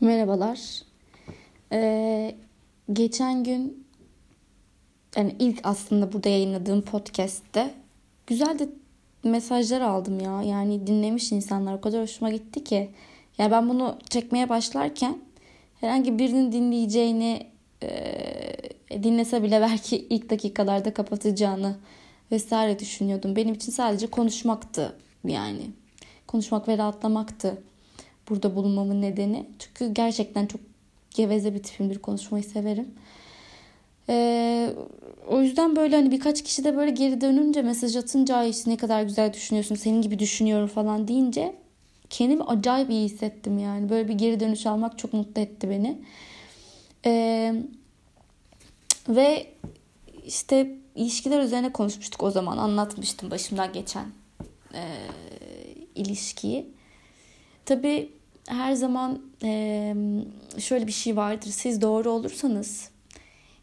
Merhabalar. Ee, geçen gün yani ilk aslında burada yayınladığım podcast'te güzel de mesajlar aldım ya. Yani dinlemiş insanlar o kadar hoşuma gitti ki. Yani ben bunu çekmeye başlarken herhangi birinin dinleyeceğini e, dinlese bile belki ilk dakikalarda kapatacağını vesaire düşünüyordum. Benim için sadece konuşmaktı yani. Konuşmak ve rahatlamaktı burada bulunmamın nedeni. Çünkü gerçekten çok geveze bir tipimdir. Konuşmayı severim. Ee, o yüzden böyle hani birkaç kişi de böyle geri dönünce mesaj atınca işte ne kadar güzel düşünüyorsun senin gibi düşünüyorum falan deyince kendimi acayip iyi hissettim yani. Böyle bir geri dönüş almak çok mutlu etti beni. Ee, ve işte ilişkiler üzerine konuşmuştuk o zaman anlatmıştım başımdan geçen e, ilişkiyi. Tabii her zaman e, şöyle bir şey vardır. Siz doğru olursanız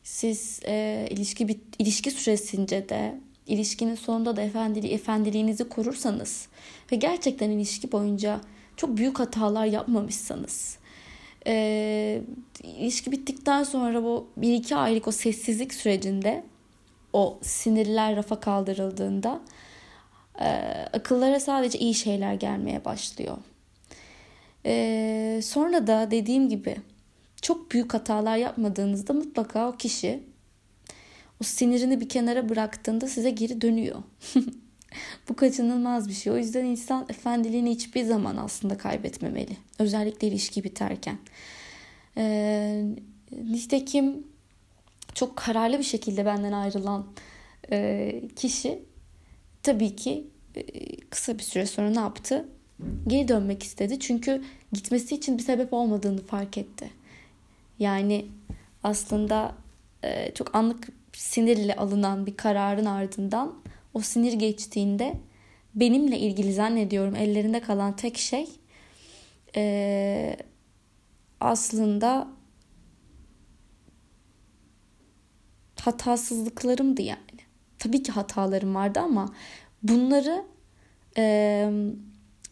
siz e, ilişki bit, ilişki süresince de ilişkinin sonunda da efendili, efendiliğinizi korursanız ve gerçekten ilişki boyunca çok büyük hatalar yapmamışsanız e, ilişki bittikten sonra bu bir iki aylık o sessizlik sürecinde o sinirler rafa kaldırıldığında e, akıllara sadece iyi şeyler gelmeye başlıyor. Ee, sonra da dediğim gibi çok büyük hatalar yapmadığınızda mutlaka o kişi o sinirini bir kenara bıraktığında size geri dönüyor. Bu kaçınılmaz bir şey. O yüzden insan efendiliğini hiçbir zaman aslında kaybetmemeli. Özellikle ilişki biterken. Ee, nitekim çok kararlı bir şekilde benden ayrılan e, kişi tabii ki e, kısa bir süre sonra ne yaptı? Geri dönmek istedi. Çünkü gitmesi için bir sebep olmadığını fark etti. Yani aslında e, çok anlık sinirle alınan bir kararın ardından o sinir geçtiğinde benimle ilgili zannediyorum ellerinde kalan tek şey e, aslında hatasızlıklarımdı yani. Tabii ki hatalarım vardı ama bunları e,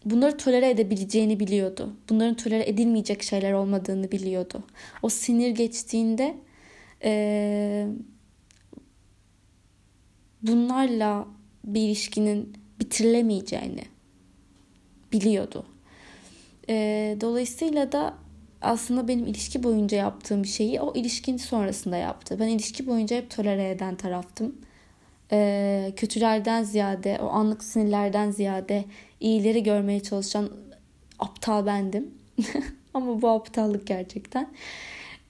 bunları tolere edebileceğini biliyordu. Bunların tolere edilmeyecek şeyler olmadığını biliyordu. O sinir geçtiğinde e, bunlarla bir ilişkinin bitirilemeyeceğini biliyordu. E, dolayısıyla da aslında benim ilişki boyunca yaptığım şeyi o ilişkin sonrasında yaptı. Ben ilişki boyunca hep tolere eden taraftım. E, kötülerden ziyade, o anlık sinirlerden ziyade iyileri görmeye çalışan aptal bendim. Ama bu aptallık gerçekten.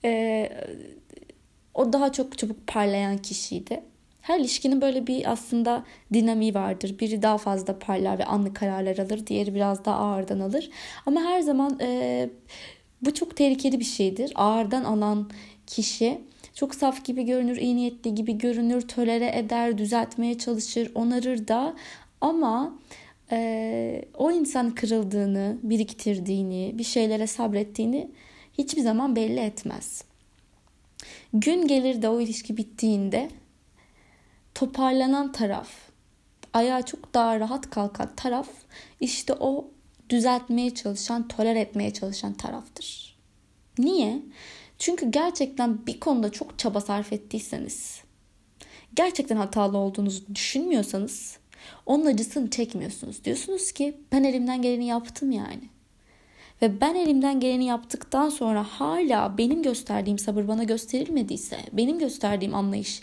Ee, o daha çok çabuk parlayan kişiydi. Her ilişkinin böyle bir aslında dinamiği vardır. Biri daha fazla parlar ve anlık kararlar alır. Diğeri biraz daha ağırdan alır. Ama her zaman e, bu çok tehlikeli bir şeydir. Ağırdan alan kişi çok saf gibi görünür, iyi niyetli gibi görünür, tolere eder, düzeltmeye çalışır, onarır da ama e, o insan kırıldığını, biriktirdiğini, bir şeylere sabrettiğini hiçbir zaman belli etmez. Gün gelir de o ilişki bittiğinde toparlanan taraf, ayağa çok daha rahat kalkan taraf işte o düzeltmeye çalışan, toler etmeye çalışan taraftır. Niye? Çünkü gerçekten bir konuda çok çaba sarf ettiyseniz, gerçekten hatalı olduğunuzu düşünmüyorsanız onun acısını çekmiyorsunuz. Diyorsunuz ki ben elimden geleni yaptım yani. Ve ben elimden geleni yaptıktan sonra hala benim gösterdiğim sabır bana gösterilmediyse, benim gösterdiğim anlayış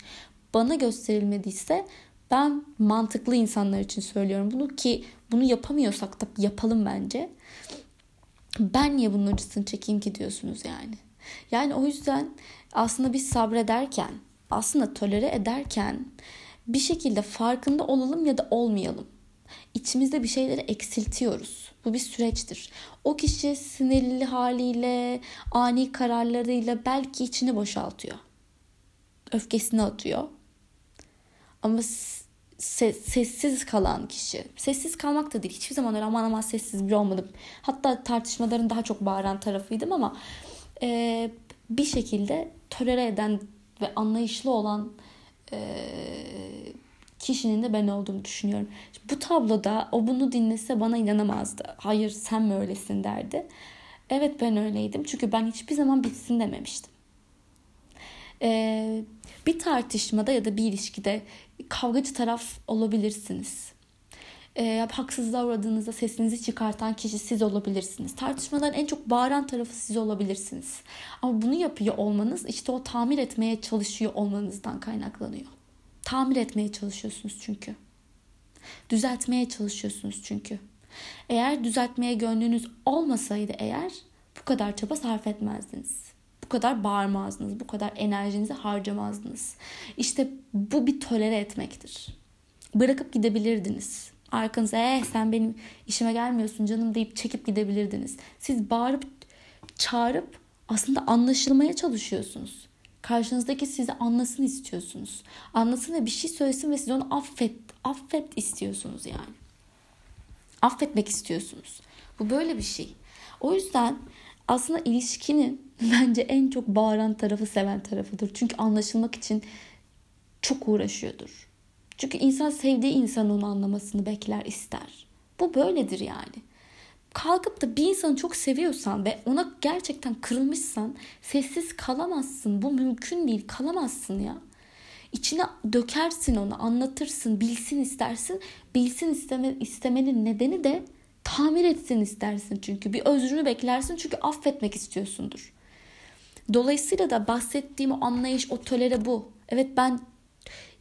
bana gösterilmediyse ben mantıklı insanlar için söylüyorum bunu ki bunu yapamıyorsak da yapalım bence. Ben niye bunun acısını çekeyim ki diyorsunuz yani. Yani o yüzden aslında biz sabrederken, aslında tolere ederken bir şekilde farkında olalım ya da olmayalım. İçimizde bir şeyleri eksiltiyoruz. Bu bir süreçtir. O kişi sinirli haliyle, ani kararlarıyla belki içini boşaltıyor. Öfkesini atıyor. Ama sessiz kalan kişi. Sessiz kalmak da değil. Hiçbir zaman öyle aman aman sessiz bir olmadım. Hatta tartışmaların daha çok bağıran tarafıydım ama e, bir şekilde tolere eden ve anlayışlı olan kişinin de ben olduğumu düşünüyorum. Bu tabloda o bunu dinlese bana inanamazdı. Hayır sen mi öylesin derdi. Evet ben öyleydim. Çünkü ben hiçbir zaman bitsin dememiştim. Ee, bir tartışmada ya da bir ilişkide kavgacı taraf olabilirsiniz. Ee, haksızlığa uğradığınızda sesinizi çıkartan kişi siz olabilirsiniz. Tartışmaların en çok bağıran tarafı siz olabilirsiniz. Ama bunu yapıyor olmanız işte o tamir etmeye çalışıyor olmanızdan kaynaklanıyor. Tamir etmeye çalışıyorsunuz çünkü. Düzeltmeye çalışıyorsunuz çünkü. Eğer düzeltmeye gönlünüz olmasaydı eğer bu kadar çaba sarf etmezdiniz. Bu kadar bağırmazdınız, bu kadar enerjinizi harcamazdınız. İşte bu bir tolere etmektir. Bırakıp gidebilirdiniz. Arkanıza eh sen benim işime gelmiyorsun canım deyip çekip gidebilirdiniz. Siz bağırıp çağırıp aslında anlaşılmaya çalışıyorsunuz. Karşınızdaki sizi anlasın istiyorsunuz. Anlasın ve bir şey söylesin ve siz onu affet, affet istiyorsunuz yani. Affetmek istiyorsunuz. Bu böyle bir şey. O yüzden aslında ilişkinin bence en çok bağıran tarafı seven tarafıdır. Çünkü anlaşılmak için çok uğraşıyordur. Çünkü insan sevdiği insanın onu anlamasını bekler, ister. Bu böyledir yani. Kalkıp da bir insanı çok seviyorsan ve ona gerçekten kırılmışsan sessiz kalamazsın. Bu mümkün değil. Kalamazsın ya. İçine dökersin onu, anlatırsın, bilsin istersin. Bilsin isteme, istemenin nedeni de tamir etsin istersin çünkü. Bir özrünü beklersin çünkü affetmek istiyorsundur. Dolayısıyla da bahsettiğim o anlayış, o tolere bu. Evet ben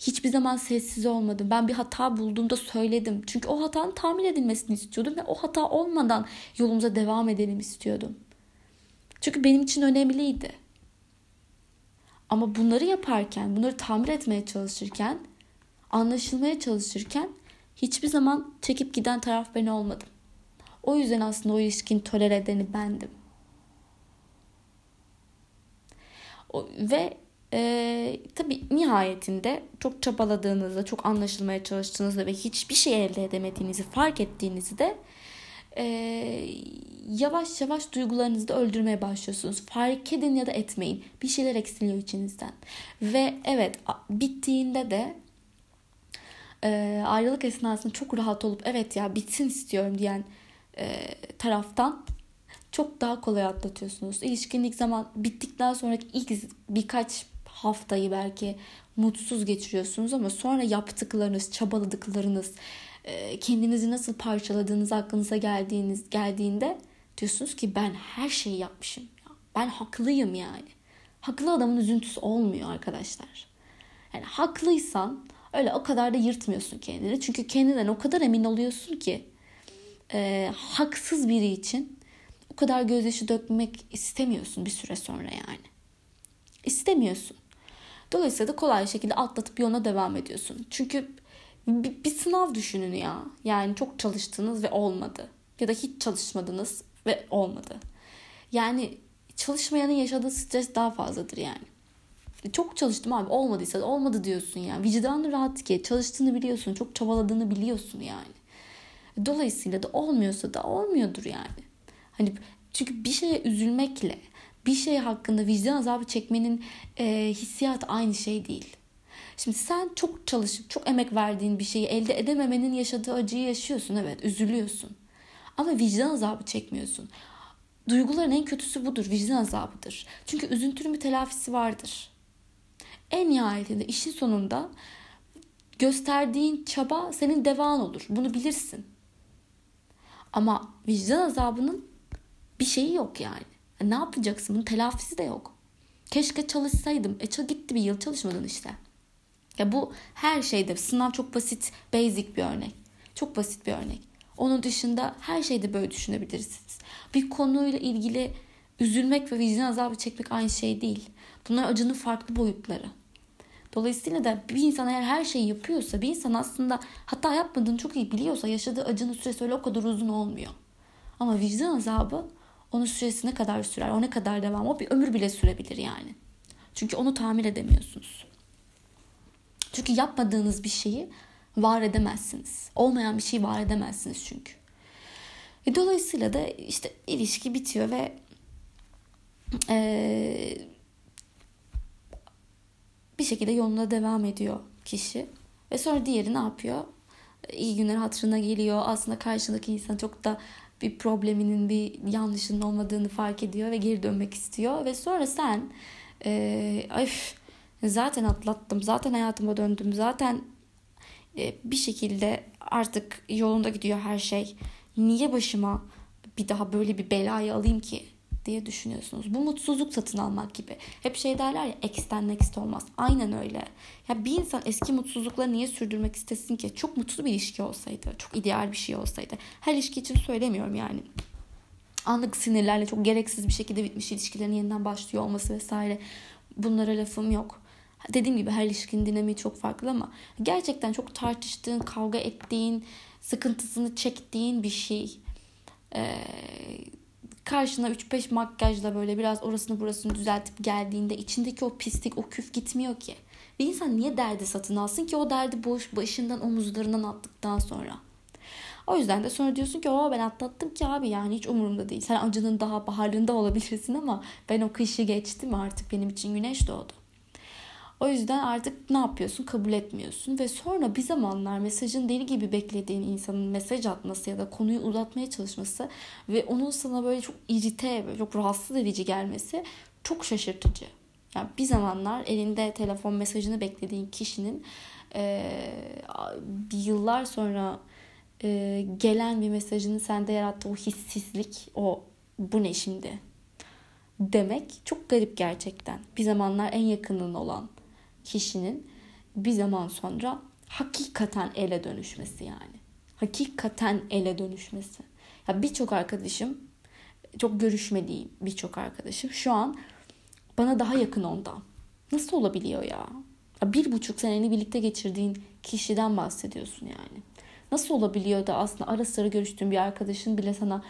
hiçbir zaman sessiz olmadım. Ben bir hata bulduğumda söyledim. Çünkü o hatanın tamir edilmesini istiyordum ve o hata olmadan yolumuza devam edelim istiyordum. Çünkü benim için önemliydi. Ama bunları yaparken, bunları tamir etmeye çalışırken, anlaşılmaya çalışırken hiçbir zaman çekip giden taraf ben olmadım. O yüzden aslında o ilişkin tolere edeni bendim. Ve e, tabii nihayetinde çok çabaladığınızda, çok anlaşılmaya çalıştığınızda ve hiçbir şey elde edemediğinizi fark ettiğinizde e, yavaş yavaş duygularınızı da öldürmeye başlıyorsunuz. Fark edin ya da etmeyin. Bir şeyler eksiliyor içinizden. Ve evet bittiğinde de e, ayrılık esnasında çok rahat olup evet ya bitsin istiyorum diyen e, taraftan çok daha kolay atlatıyorsunuz. İlişkinin zaman bittikten sonraki ilk birkaç haftayı belki mutsuz geçiriyorsunuz ama sonra yaptıklarınız, çabaladıklarınız, e, kendinizi nasıl parçaladığınız aklınıza geldiğiniz geldiğinde diyorsunuz ki ben her şeyi yapmışım. Ben haklıyım yani. Haklı adamın üzüntüsü olmuyor arkadaşlar. Yani haklıysan öyle o kadar da yırtmıyorsun kendini. Çünkü kendinden o kadar emin oluyorsun ki e, haksız biri için o kadar gözyaşı dökmek istemiyorsun bir süre sonra yani. İstemiyorsun. Dolayısıyla da kolay şekilde atlatıp yoluna devam ediyorsun. Çünkü bir, bir sınav düşünün ya. Yani çok çalıştınız ve olmadı. Ya da hiç çalışmadınız ve olmadı. Yani çalışmayanın yaşadığı stres daha fazladır yani. Çok çalıştım abi olmadıysa da olmadı diyorsun yani. Vicdanı rahat ki çalıştığını biliyorsun. Çok çabaladığını biliyorsun yani. Dolayısıyla da olmuyorsa da olmuyordur yani. Hani çünkü bir şeye üzülmekle bir şey hakkında vicdan azabı çekmenin e, hissiyatı aynı şey değil. Şimdi sen çok çalışıp çok emek verdiğin bir şeyi elde edememenin yaşadığı acıyı yaşıyorsun evet üzülüyorsun. Ama vicdan azabı çekmiyorsun. Duyguların en kötüsü budur vicdan azabıdır. Çünkü üzüntünün bir telafisi vardır. En nihayetinde işin sonunda gösterdiğin çaba senin devan olur. Bunu bilirsin. Ama vicdan azabının bir şeyi yok yani. E ne yapacaksın? Bunun telafisi de yok. Keşke çalışsaydım. E gitti bir yıl çalışmadın işte. Ya bu her şeyde sınav çok basit, basic bir örnek. Çok basit bir örnek. Onun dışında her şeyde böyle düşünebilirsiniz. Bir konuyla ilgili üzülmek ve vicdan azabı çekmek aynı şey değil. Bunlar acının farklı boyutları. Dolayısıyla da bir insan eğer her şeyi yapıyorsa bir insan aslında hata yapmadığını çok iyi biliyorsa yaşadığı acının süresi öyle o kadar uzun olmuyor. Ama vicdan azabı onun süresi ne kadar sürer, o ne kadar devam, o bir ömür bile sürebilir yani. Çünkü onu tamir edemiyorsunuz. Çünkü yapmadığınız bir şeyi var edemezsiniz. Olmayan bir şeyi var edemezsiniz çünkü. E, dolayısıyla da işte ilişki bitiyor ve e, bir şekilde yoluna devam ediyor kişi. Ve sonra diğeri ne yapıyor? İyi günler hatırına geliyor. Aslında karşındaki insan çok da bir probleminin bir yanlışının olmadığını fark ediyor ve geri dönmek istiyor. Ve sonra sen e, ay zaten atlattım zaten hayatıma döndüm zaten e, bir şekilde artık yolunda gidiyor her şey. Niye başıma bir daha böyle bir belayı alayım ki diye düşünüyorsunuz. Bu mutsuzluk satın almak gibi. Hep şey derler ya ex'ten next olmaz. Aynen öyle. Ya bir insan eski mutsuzlukları niye sürdürmek istesin ki? Çok mutlu bir ilişki olsaydı, çok ideal bir şey olsaydı. Her ilişki için söylemiyorum yani. Anlık sinirlerle çok gereksiz bir şekilde bitmiş ilişkilerin yeniden başlıyor olması vesaire. Bunlara lafım yok. Dediğim gibi her ilişkinin dinamiği çok farklı ama gerçekten çok tartıştığın, kavga ettiğin, sıkıntısını çektiğin bir şey. Ee, karşına 3-5 makyajla böyle biraz orasını burasını düzeltip geldiğinde içindeki o pislik, o küf gitmiyor ki. Bir insan niye derdi satın alsın ki o derdi boş başından omuzlarından attıktan sonra. O yüzden de sonra diyorsun ki o ben atlattım ki abi yani hiç umurumda değil. Sen acının daha baharında olabilirsin ama ben o kışı geçtim artık benim için güneş doğdu. O yüzden artık ne yapıyorsun? Kabul etmiyorsun ve sonra bir zamanlar mesajın deli gibi beklediğin insanın mesaj atması ya da konuyu uzatmaya çalışması ve onun sana böyle çok irite, çok rahatsız edici gelmesi çok şaşırtıcı. Yani bir zamanlar elinde telefon mesajını beklediğin kişinin e, yıllar sonra e, gelen bir mesajını sende yarattığı o hissizlik, o bu ne şimdi demek çok garip gerçekten. Bir zamanlar en yakının olan kişinin bir zaman sonra hakikaten ele dönüşmesi yani. Hakikaten ele dönüşmesi. Ya birçok arkadaşım, çok görüşmediğim birçok arkadaşım şu an bana daha yakın ondan. Nasıl olabiliyor ya? ya bir buçuk seneni birlikte geçirdiğin kişiden bahsediyorsun yani. Nasıl olabiliyor da aslında ara sıra görüştüğün bir arkadaşın bile sana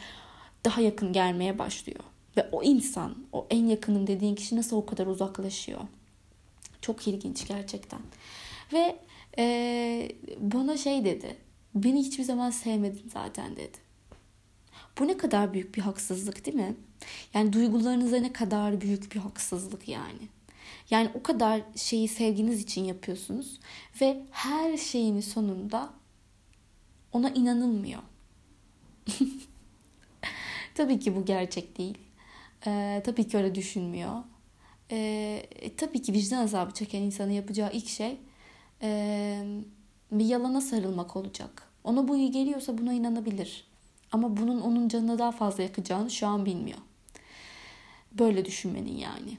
daha yakın gelmeye başlıyor. Ve o insan, o en yakının dediğin kişi nasıl o kadar uzaklaşıyor? Çok ilginç gerçekten. Ve e, bana şey dedi. Beni hiçbir zaman sevmedin zaten dedi. Bu ne kadar büyük bir haksızlık değil mi? Yani duygularınıza ne kadar büyük bir haksızlık yani. Yani o kadar şeyi sevginiz için yapıyorsunuz ve her şeyin sonunda ona inanılmıyor. tabii ki bu gerçek değil. Ee, tabii ki öyle düşünmüyor. Ee, e, tabii ki vicdan azabı çeken insanın yapacağı ilk şey e, bir yalana sarılmak olacak. Ona bu iyi geliyorsa buna inanabilir. Ama bunun onun canına daha fazla yakacağını şu an bilmiyor. Böyle düşünmenin yani.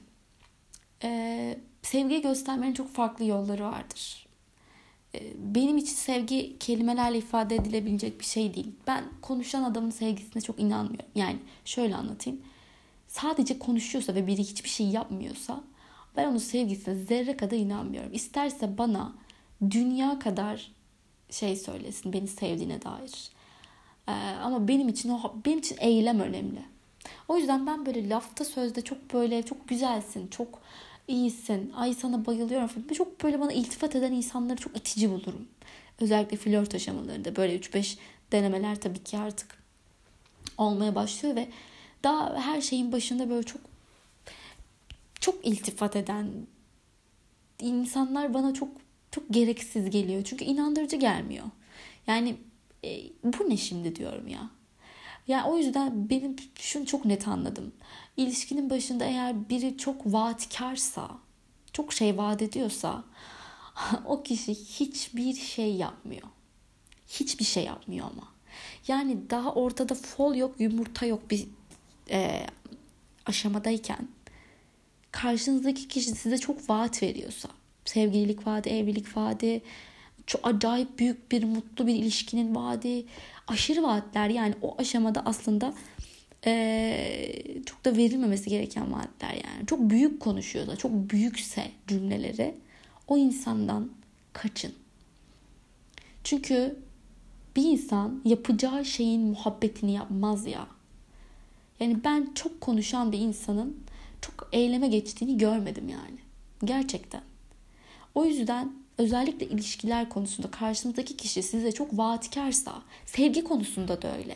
Ee, sevgi göstermenin çok farklı yolları vardır. Ee, benim için sevgi kelimelerle ifade edilebilecek bir şey değil. Ben konuşan adamın sevgisine çok inanmıyorum. Yani şöyle anlatayım sadece konuşuyorsa ve biri hiçbir şey yapmıyorsa ben onun sevgisine zerre kadar inanmıyorum. İsterse bana dünya kadar şey söylesin beni sevdiğine dair. Ee, ama benim için o benim için eylem önemli. O yüzden ben böyle lafta sözde çok böyle çok güzelsin, çok iyisin, ay sana bayılıyorum falan. Çok böyle bana iltifat eden insanları çok itici bulurum. Özellikle flört aşamalarında böyle 3-5 denemeler tabii ki artık olmaya başlıyor ve daha her şeyin başında böyle çok çok iltifat eden insanlar bana çok çok gereksiz geliyor. Çünkü inandırıcı gelmiyor. Yani e, bu ne şimdi diyorum ya. Yani o yüzden benim şunu çok net anladım. İlişkinin başında eğer biri çok vaatkarsa, çok şey vaat ediyorsa o kişi hiçbir şey yapmıyor. Hiçbir şey yapmıyor ama. Yani daha ortada fol yok, yumurta yok bir e, aşamadayken karşınızdaki kişi size çok vaat veriyorsa sevgililik vaadi, evlilik vaadi, çok acayip büyük bir mutlu bir ilişkinin vaadi, aşırı vaatler yani o aşamada aslında ee, çok da verilmemesi gereken vaatler yani. Çok büyük konuşuyorsa, çok büyükse cümleleri o insandan kaçın. Çünkü bir insan yapacağı şeyin muhabbetini yapmaz ya. Yani ben çok konuşan bir insanın çok eyleme geçtiğini görmedim yani. Gerçekten. O yüzden özellikle ilişkiler konusunda karşınızdaki kişi size çok vaatkarsa, sevgi konusunda da öyle.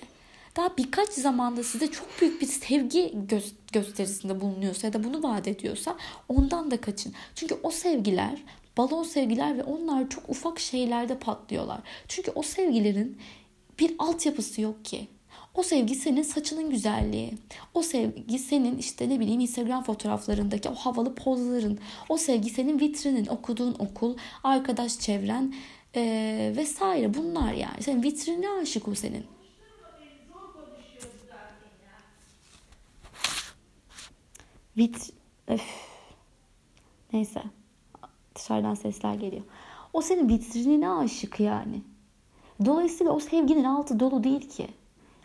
Daha birkaç zamanda size çok büyük bir sevgi gö- gösterisinde bulunuyorsa ya da bunu vaat ediyorsa ondan da kaçın. Çünkü o sevgiler balon sevgiler ve onlar çok ufak şeylerde patlıyorlar. Çünkü o sevgilerin bir altyapısı yok ki. O sevgi senin saçının güzelliği. O sevgi senin işte ne bileyim Instagram fotoğraflarındaki o havalı pozların. O sevgi senin vitrinin, okuduğun okul, arkadaş çevren ee, vesaire bunlar yani. Senin vitrinine aşık o senin. Vit... Neyse. Dışarıdan sesler geliyor. O senin vitrinine aşık yani. Dolayısıyla o sevginin altı dolu değil ki.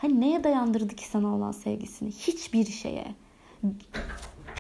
Hani neye dayandırdı ki sana olan sevgisini? Hiçbir şeye.